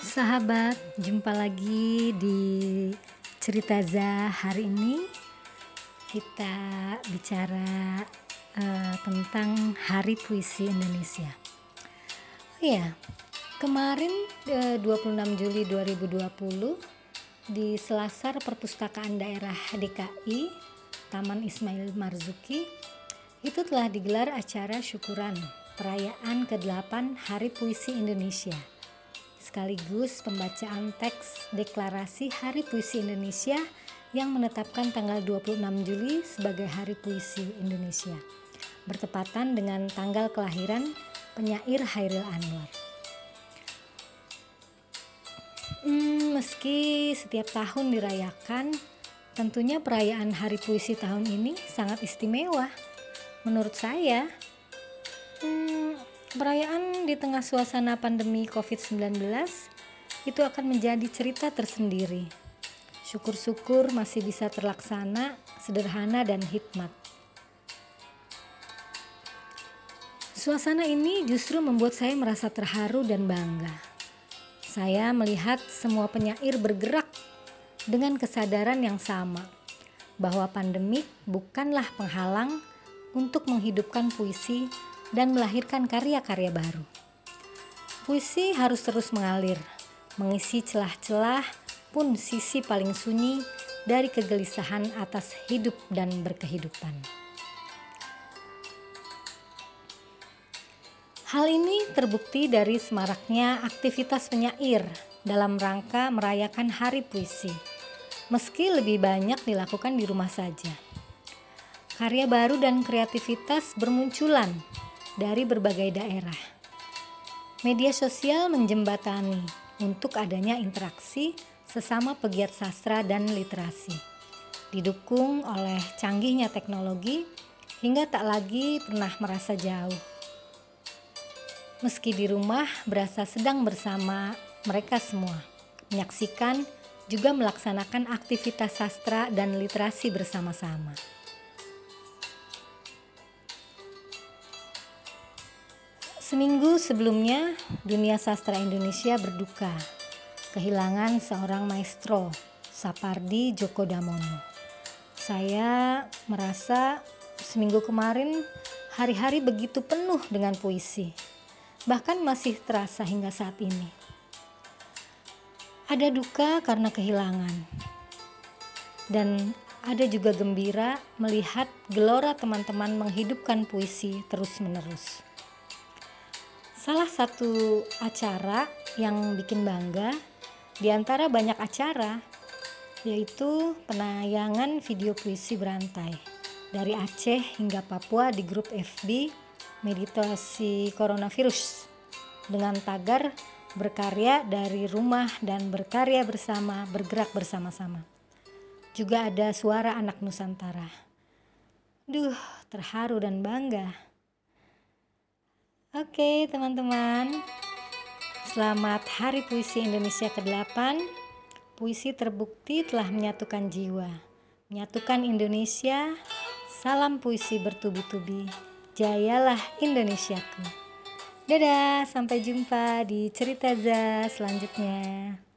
sahabat, jumpa lagi di cerita Za hari ini kita bicara uh, tentang Hari Puisi Indonesia. Oh ya, kemarin uh, 26 Juli 2020 di Selasar Perpustakaan Daerah DKI Taman Ismail Marzuki itu telah digelar acara syukuran perayaan ke-8 Hari Puisi Indonesia sekaligus pembacaan teks deklarasi Hari Puisi Indonesia yang menetapkan tanggal 26 Juli sebagai Hari Puisi Indonesia bertepatan dengan tanggal kelahiran penyair Hairil Anwar. Hmm, meski setiap tahun dirayakan, tentunya perayaan Hari Puisi tahun ini sangat istimewa. Menurut saya, Perayaan di tengah suasana pandemi COVID-19 itu akan menjadi cerita tersendiri. Syukur-syukur masih bisa terlaksana, sederhana dan hikmat. Suasana ini justru membuat saya merasa terharu dan bangga. Saya melihat semua penyair bergerak dengan kesadaran yang sama bahwa pandemik bukanlah penghalang untuk menghidupkan puisi dan melahirkan karya-karya baru. Puisi harus terus mengalir, mengisi celah-celah pun sisi paling sunyi dari kegelisahan atas hidup dan berkehidupan. Hal ini terbukti dari semaraknya aktivitas penyair dalam rangka merayakan Hari Puisi, meski lebih banyak dilakukan di rumah saja. Karya baru dan kreativitas bermunculan dari berbagai daerah. Media sosial menjembatani untuk adanya interaksi sesama pegiat sastra dan literasi. Didukung oleh canggihnya teknologi hingga tak lagi pernah merasa jauh. Meski di rumah berasa sedang bersama mereka semua, menyaksikan juga melaksanakan aktivitas sastra dan literasi bersama-sama. Seminggu sebelumnya, dunia sastra Indonesia berduka kehilangan seorang maestro, Sapardi Djoko Damono. Saya merasa seminggu kemarin hari-hari begitu penuh dengan puisi, bahkan masih terasa hingga saat ini. Ada duka karena kehilangan, dan ada juga gembira melihat gelora teman-teman menghidupkan puisi terus-menerus. Salah satu acara yang bikin bangga di antara banyak acara yaitu penayangan video puisi berantai dari Aceh hingga Papua di grup FB Meditasi Coronavirus dengan tagar berkarya dari rumah dan berkarya bersama, bergerak bersama-sama. Juga ada suara anak Nusantara. Duh, terharu dan bangga. Oke teman-teman. Selamat Hari Puisi Indonesia ke-8 Puisi terbukti telah menyatukan jiwa. Menyatukan Indonesia Salam puisi bertubi-tubi. Jayalah Indonesiaku. Dadah, sampai jumpa di cerita Za selanjutnya.